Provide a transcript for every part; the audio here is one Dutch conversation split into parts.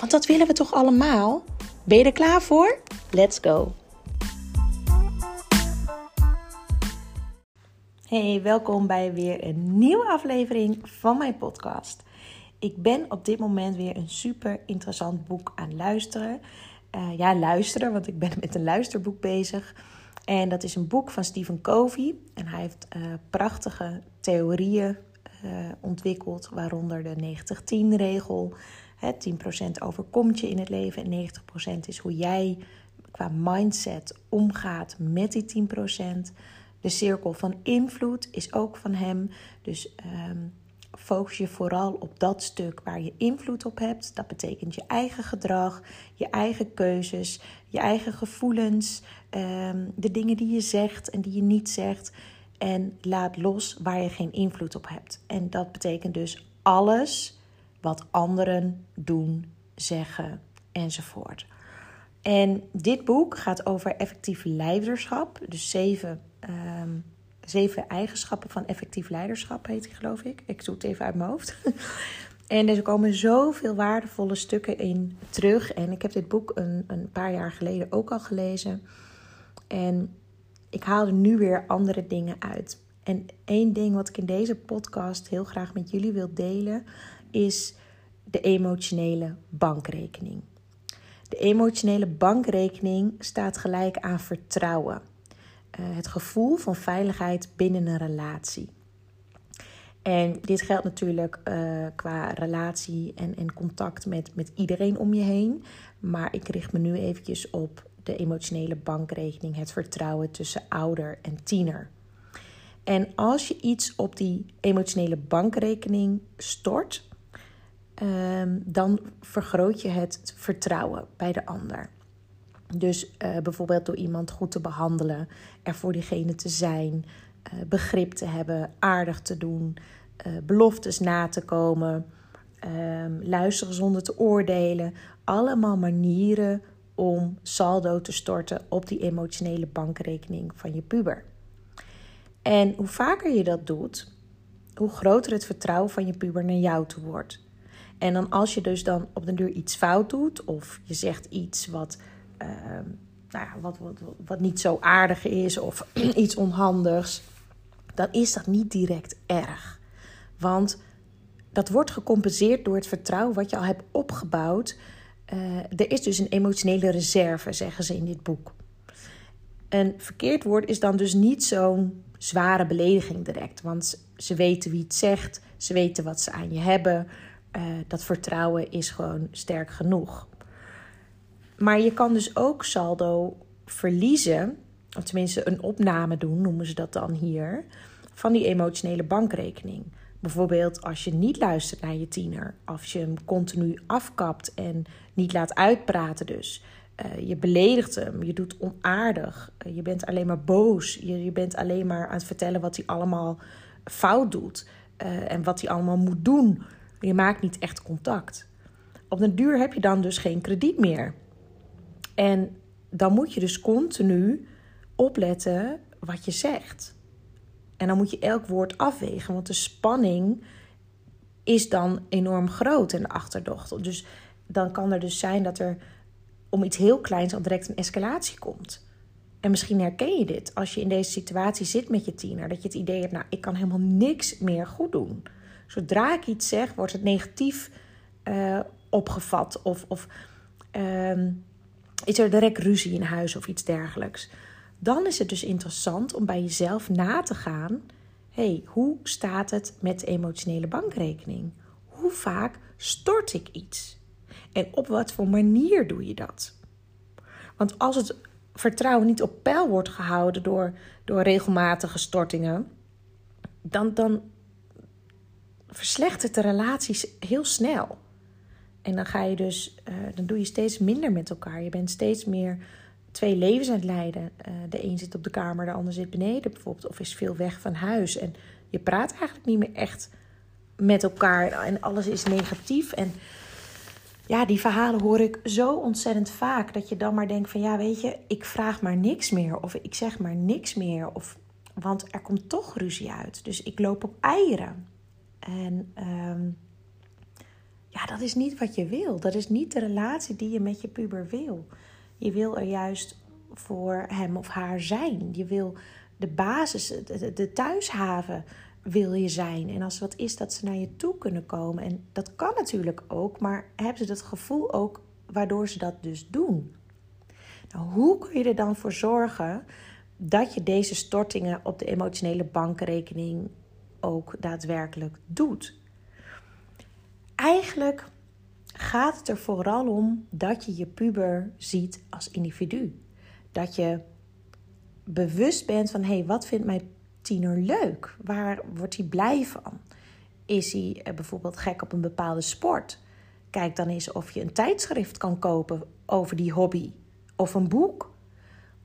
Want dat willen we toch allemaal? Ben je er klaar voor? Let's go! Hey, welkom bij weer een nieuwe aflevering van mijn podcast. Ik ben op dit moment weer een super interessant boek aan luisteren. Uh, ja, luisteren, want ik ben met een luisterboek bezig. En dat is een boek van Stephen Covey. En hij heeft uh, prachtige theorieën uh, ontwikkeld, waaronder de 90-10-regel. 10% overkomt je in het leven en 90% is hoe jij qua mindset omgaat met die 10%. De cirkel van invloed is ook van hem. Dus um, focus je vooral op dat stuk waar je invloed op hebt. Dat betekent je eigen gedrag, je eigen keuzes, je eigen gevoelens, um, de dingen die je zegt en die je niet zegt. En laat los waar je geen invloed op hebt. En dat betekent dus alles wat anderen doen, zeggen enzovoort. En dit boek gaat over effectief leiderschap. Dus zeven, ehm, zeven eigenschappen van effectief leiderschap heet die, geloof ik. Ik zoek het even uit mijn hoofd. en er komen zoveel waardevolle stukken in terug. En ik heb dit boek een, een paar jaar geleden ook al gelezen. En ik haal er nu weer andere dingen uit. En één ding wat ik in deze podcast heel graag met jullie wil delen, is de emotionele bankrekening. De emotionele bankrekening staat gelijk aan vertrouwen. Uh, het gevoel van veiligheid binnen een relatie. En dit geldt natuurlijk uh, qua relatie en, en contact met, met iedereen om je heen. Maar ik richt me nu eventjes op de emotionele bankrekening, het vertrouwen tussen ouder en tiener. En als je iets op die emotionele bankrekening stort, Ehm, dan vergroot je het vertrouwen bij de ander. Dus uh, bijvoorbeeld door iemand goed te behandelen, er voor diegene te zijn, uh, begrip te hebben, aardig te doen, uh, beloftes na te komen, um, luisteren zonder te oordelen. Allemaal manieren om saldo te storten op die emotionele bankrekening van je puber. En hoe vaker je dat doet, hoe groter het vertrouwen van je puber naar jou toe wordt. En dan als je dus dan op de duur iets fout doet, of je zegt iets wat, uh, nou ja, wat, wat, wat niet zo aardig is, of iets onhandigs, dan is dat niet direct erg. Want dat wordt gecompenseerd door het vertrouwen wat je al hebt opgebouwd. Uh, er is dus een emotionele reserve, zeggen ze in dit boek. Een verkeerd woord is dan dus niet zo'n zware belediging direct. Want ze weten wie het zegt, ze weten wat ze aan je hebben. Uh, dat vertrouwen is gewoon sterk genoeg. Maar je kan dus ook saldo verliezen, of tenminste een opname doen, noemen ze dat dan hier, van die emotionele bankrekening. Bijvoorbeeld als je niet luistert naar je tiener, als je hem continu afkapt en niet laat uitpraten dus. Uh, je beledigt hem, je doet onaardig, uh, je bent alleen maar boos, je, je bent alleen maar aan het vertellen wat hij allemaal fout doet en wat hij allemaal moet doen je maakt niet echt contact. Op den duur heb je dan dus geen krediet meer. En dan moet je dus continu opletten wat je zegt. En dan moet je elk woord afwegen, want de spanning is dan enorm groot in de achterdocht. Dus dan kan er dus zijn dat er om iets heel kleins al direct een escalatie komt. En misschien herken je dit als je in deze situatie zit met je tiener. Dat je het idee hebt, nou, ik kan helemaal niks meer goed doen. Zodra ik iets zeg, wordt het negatief uh, opgevat. Of, of um, is er direct ruzie in huis of iets dergelijks. dan is het dus interessant om bij jezelf na te gaan: hey, hoe staat het met de emotionele bankrekening? Hoe vaak stort ik iets? En op wat voor manier doe je dat? Want als het vertrouwen niet op peil wordt gehouden door, door regelmatige stortingen, dan, dan verslechtert de relaties heel snel. En dan ga je dus, uh, dan doe je steeds minder met elkaar. Je bent steeds meer twee levens aan het leiden. Uh, de een zit op de kamer, de ander zit beneden bijvoorbeeld, of is veel weg van huis. En je praat eigenlijk niet meer echt met elkaar en alles is negatief. En ja, die verhalen hoor ik zo ontzettend vaak dat je dan maar denkt van ja, weet je, ik vraag maar niks meer of ik zeg maar niks meer. Of, want er komt toch ruzie uit. Dus ik loop op eieren. En um, ja, dat is niet wat je wil. Dat is niet de relatie die je met je puber wil. Je wil er juist voor hem of haar zijn. Je wil de basis, de, de thuishaven wil je zijn. En als er wat is, dat ze naar je toe kunnen komen. En dat kan natuurlijk ook, maar hebben ze dat gevoel ook waardoor ze dat dus doen? Nou, hoe kun je er dan voor zorgen dat je deze stortingen op de emotionele bankrekening ook daadwerkelijk doet? Eigenlijk gaat het er vooral om dat je je puber ziet als individu. Dat je bewust bent van hé, hey, wat vindt mijn tiener leuk? Waar wordt hij blij van? Is hij eh, bijvoorbeeld gek op een bepaalde sport? Kijk dan eens of je een tijdschrift kan kopen over die hobby. Of een boek.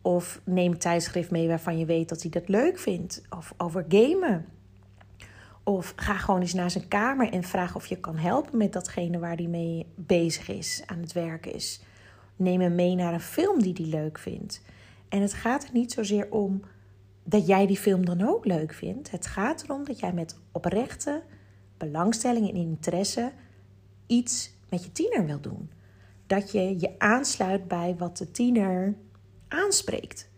Of neem een tijdschrift mee waarvan je weet dat hij dat leuk vindt. Of over gamen. Of ga gewoon eens naar zijn kamer en vraag of je kan helpen met datgene waar hij mee bezig is, aan het werken is. Neem hem mee naar een film die hij leuk vindt. En het gaat er niet zozeer om dat jij die film dan ook leuk vindt. Het gaat erom dat jij met oprechte belangstelling en interesse iets met je tiener wil doen. Dat je je aansluit bij wat de tiener aanspreekt.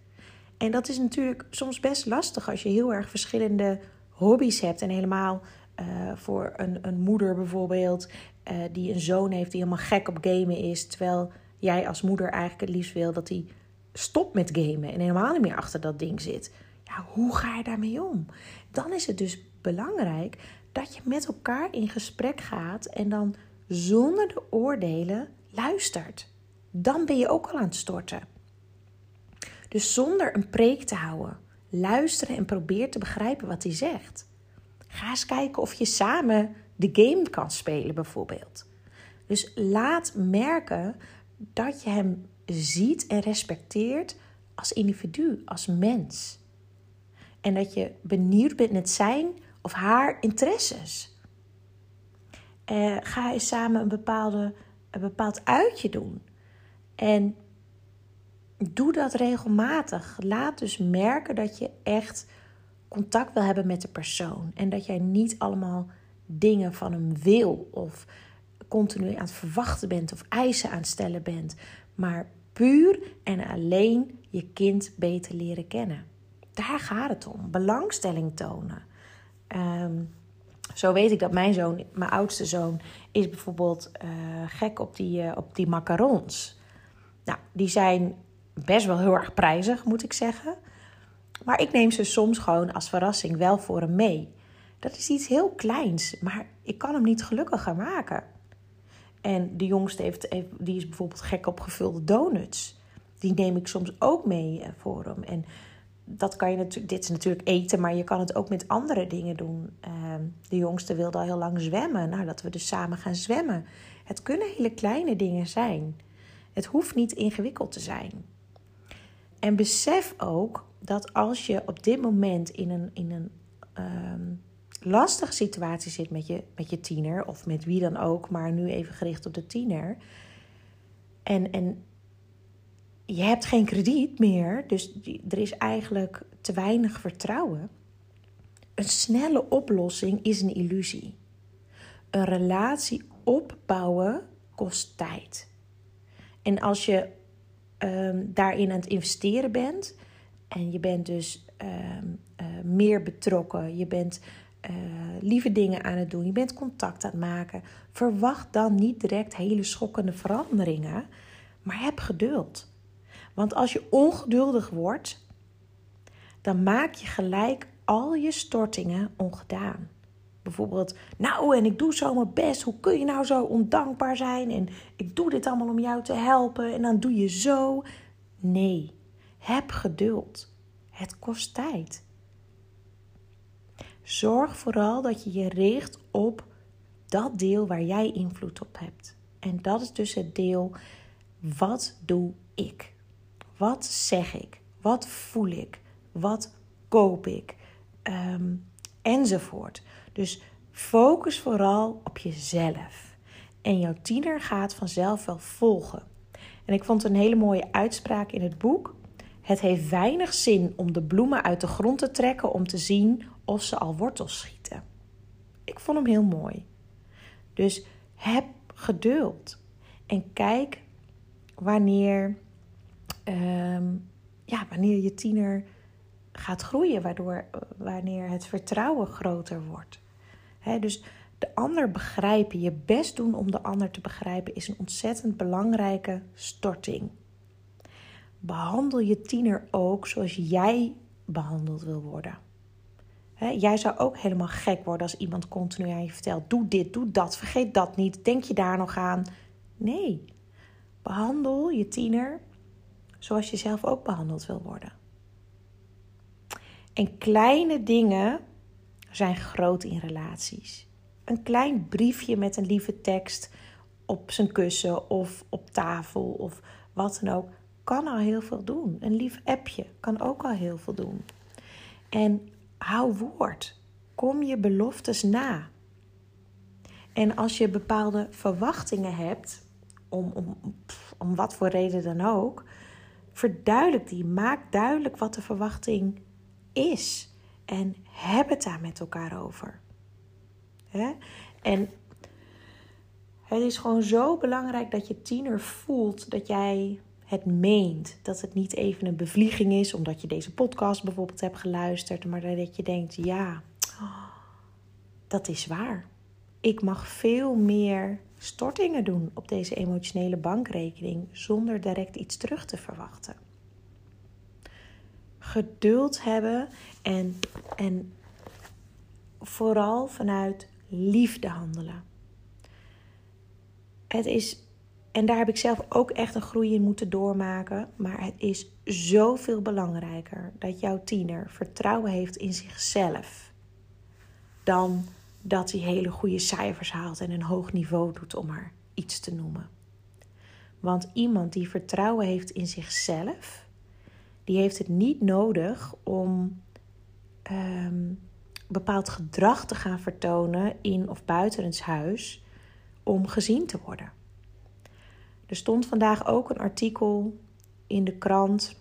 En dat is natuurlijk soms best lastig als je heel erg verschillende hobby's hebt. En helemaal uh, voor een, een moeder bijvoorbeeld, uh, die een zoon heeft die helemaal gek op gamen is. Terwijl jij als moeder eigenlijk het liefst wil dat hij stopt met gamen en helemaal niet meer achter dat ding zit. Ja, hoe ga je daarmee om? Dan is het dus belangrijk dat je met elkaar in gesprek gaat en dan zonder de oordelen luistert. Dan ben je ook al aan het storten. Dus zonder een preek te houden, luisteren en probeer te begrijpen wat hij zegt. Ga eens kijken of je samen de game kan spelen, bijvoorbeeld. Dus laat merken dat je hem ziet en respecteert als individu, als mens. En dat je benieuwd bent met zijn of haar interesses. Uh, ga eens samen een, bepaalde, een bepaald uitje doen. En doe dat regelmatig. Laat dus merken dat je echt contact wil hebben met de persoon. En dat jij niet allemaal dingen van hem wil. Of continu aan het verwachten bent of eisen aan het stellen bent. Maar puur en alleen je kind beter leren kennen. Daar gaat het om. Belangstelling tonen. Ehm, zo weet ik dat mijn zoon, mijn oudste zoon, is bijvoorbeeld uh, gek op die, uh, op die macarons. Nou, die zijn best wel heel erg prijzig, moet ik zeggen. Maar ik neem ze soms gewoon als verrassing wel voor hem mee. Dat is iets heel kleins, maar ik kan hem niet gelukkiger maken. En de jongste heeft, die is bijvoorbeeld gek op gevulde donuts. Die neem ik soms ook mee eh, voor hem. En dat kan je natuurlijk, dit is natuurlijk eten, maar je kan het ook met andere dingen doen. Ehm, de jongste wilde al heel lang zwemmen. Nou, dat we dus samen gaan zwemmen. Het kunnen hele kleine dingen zijn. Het hoeft niet ingewikkeld te zijn. En besef ook dat als je op dit moment in een, in een um, lastige situatie zit met je, met je tiener, of met wie dan ook, maar nu even gericht op de tiener. En, en je hebt geen krediet meer, dus er is eigenlijk te weinig vertrouwen. Een snelle oplossing is een illusie. Een relatie opbouwen kost tijd. En als je um, daarin aan het investeren bent. En je bent dus um, uh, meer betrokken. Je bent uh, lieve dingen aan het doen. Je bent contact aan het maken. Verwacht dan niet direct hele schokkende veranderingen. Maar heb geduld. Want als je ongeduldig wordt, dan maak je gelijk al je stortingen ongedaan. Bijvoorbeeld, nou en ik doe zo mijn best, hoe kun je nou zo ondankbaar zijn? En ik doe dit allemaal om jou te helpen en dan doe je zo. Nee, heb geduld. Het kost tijd. Zorg vooral dat je je richt op dat deel waar jij invloed op hebt. En dat is dus het deel: wat doe ik? Wat zeg ik? Wat voel ik? Wat koop ik? Ehm, enzovoort. Dus focus vooral op jezelf. En jouw tiener gaat vanzelf wel volgen. En ik vond een hele mooie uitspraak in het boek. Het heeft weinig zin om de bloemen uit de grond te trekken om te zien of ze al wortels schieten. Ik vond hem heel mooi. Dus heb geduld en kijk wanneer, ehm, ja, wanneer je tiener gaat groeien, waardoor wanneer het vertrouwen groter wordt. Dus de ander begrijpen, je best doen om de ander te begrijpen, is een ontzettend belangrijke storting. Behandel je tiener ook zoals jij behandeld wil worden. jij zou ook helemaal gek worden als iemand continu aan je vertelt: doe dit, doe dat, vergeet dat niet, denk je daar nog aan? Nee, behandel je tiener zoals je zelf ook behandeld wil worden. En kleine dingen zijn groot in relaties. Een klein briefje met een lieve tekst op zijn kussen of op tafel of wat dan ook kan al heel veel doen. Een lief appje kan ook al heel veel doen. En hou woord. Kom je beloftes na. En als je bepaalde verwachtingen hebt, om, om, om wat voor reden dan ook, verduidelijk die. Maak duidelijk wat de verwachting is. En heb het daar met elkaar over. En het is gewoon zo belangrijk dat je tiener voelt dat jij het meent. Dat het niet even een bevlieging is omdat je deze podcast bijvoorbeeld hebt geluisterd, maar dat je denkt: ja, dat is waar. Ik mag veel meer stortingen doen op deze emotionele bankrekening zonder direct iets terug te verwachten. Geduld hebben en, en vooral vanuit liefde handelen. Het is en daar heb ik zelf ook echt een groei in moeten doormaken. Maar het is zoveel belangrijker dat jouw tiener vertrouwen heeft in zichzelf. Dan dat hij hele goede cijfers haalt en een hoog niveau doet, om maar iets te noemen. Want iemand die vertrouwen heeft in zichzelf, die heeft het niet nodig om um, bepaald gedrag te gaan vertonen in of buiten het huis om gezien te worden. Er stond vandaag ook een artikel in de krant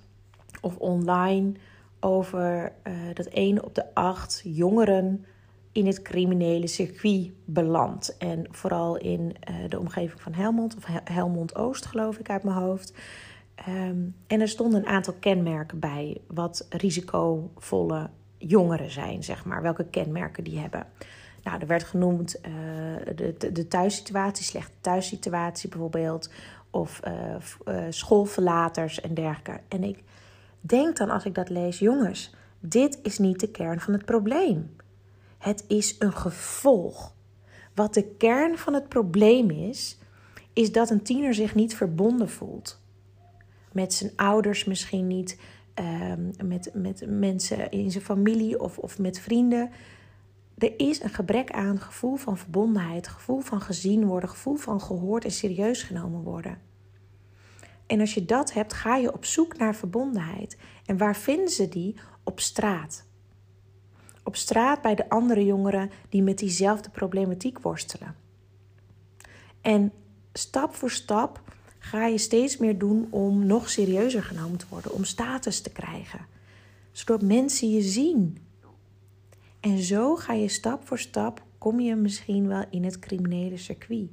of online over uh, dat 1 op de 8 jongeren in het criminele circuit belandt. En vooral in uh, de omgeving van Helmond, of Helmond Oost geloof ik uit mijn hoofd. Um, en er stonden een aantal kenmerken bij wat risicovolle jongeren zijn, zeg maar. Welke kenmerken die hebben. Nou, er werd genoemd uh, de, de, thuissituatie, slechte thuissituatie bijvoorbeeld of uh, schoolverlaters en dergelijke. En ik denk dan als ik dat lees, jongens, dit is niet de kern van het probleem. Het is een gevolg. Wat de kern van het probleem is, is dat een tiener zich niet verbonden voelt. Met zijn ouders misschien niet, ehm, met, met mensen in zijn familie of, of met vrienden. Er is een gebrek aan gevoel van verbondenheid, gevoel van gezien worden, gevoel van gehoord en serieus genomen worden. En als je dat hebt, ga je op zoek naar verbondenheid. En waar vinden ze die? Op straat. Op straat bij de andere jongeren die met diezelfde problematiek worstelen. En stap voor stap ga je steeds meer doen om nog serieuzer genomen te worden, om status te krijgen, zodat mensen je zien. En zo ga je stap voor stap, kom je misschien wel in het criminele circuit.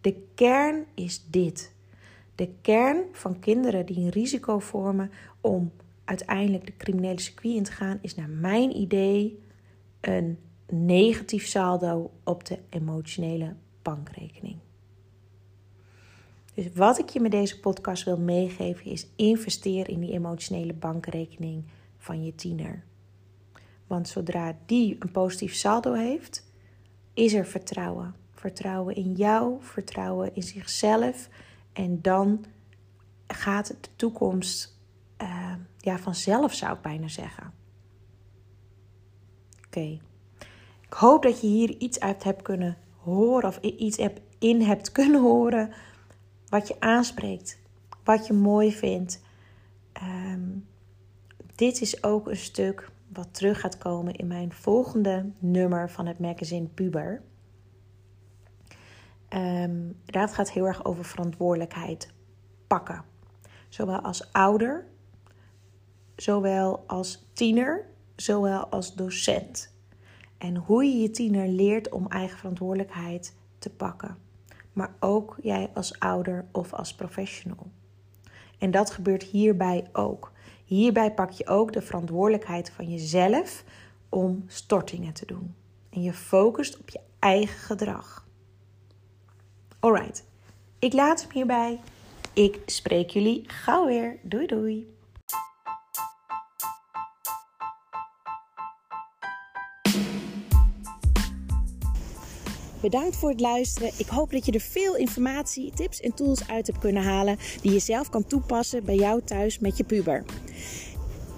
De kern is dit. De kern van kinderen die een risico vormen om uiteindelijk de criminele circuit in te gaan, is naar mijn idee een negatief saldo op de emotionele bankrekening. Dus wat ik je met deze podcast wil meegeven is investeer in die emotionele bankrekening van je tiener. Want zodra die een positief saldo heeft, is er vertrouwen. Vertrouwen in jou, vertrouwen in zichzelf. En dan gaat de toekomst uh, ja, vanzelf, zou ik bijna zeggen. Oké. Ik hoop dat je hier iets uit hebt kunnen horen of iets in hebt kunnen horen wat je aanspreekt, wat je mooi vindt. Um, dit is ook een stuk wat terug gaat komen in mijn volgende nummer van het magazine Puber. Um, dat gaat heel erg over verantwoordelijkheid pakken. Zowel als ouder, zowel als tiener, zowel als docent. En hoe je je tiener leert om eigen verantwoordelijkheid te pakken. Maar ook jij als ouder of als professional. En dat gebeurt hierbij ook. Hierbij pak je ook de verantwoordelijkheid van jezelf om stortingen te doen. En je focust op je eigen gedrag. Alright, ik laat hem hierbij. Ik spreek jullie gauw weer. Doei doei. Bedankt voor het luisteren. Ik hoop dat je er veel informatie, tips en tools uit hebt kunnen halen die je zelf kan toepassen bij jou thuis met je puber.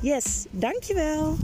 Yes, dankjewel.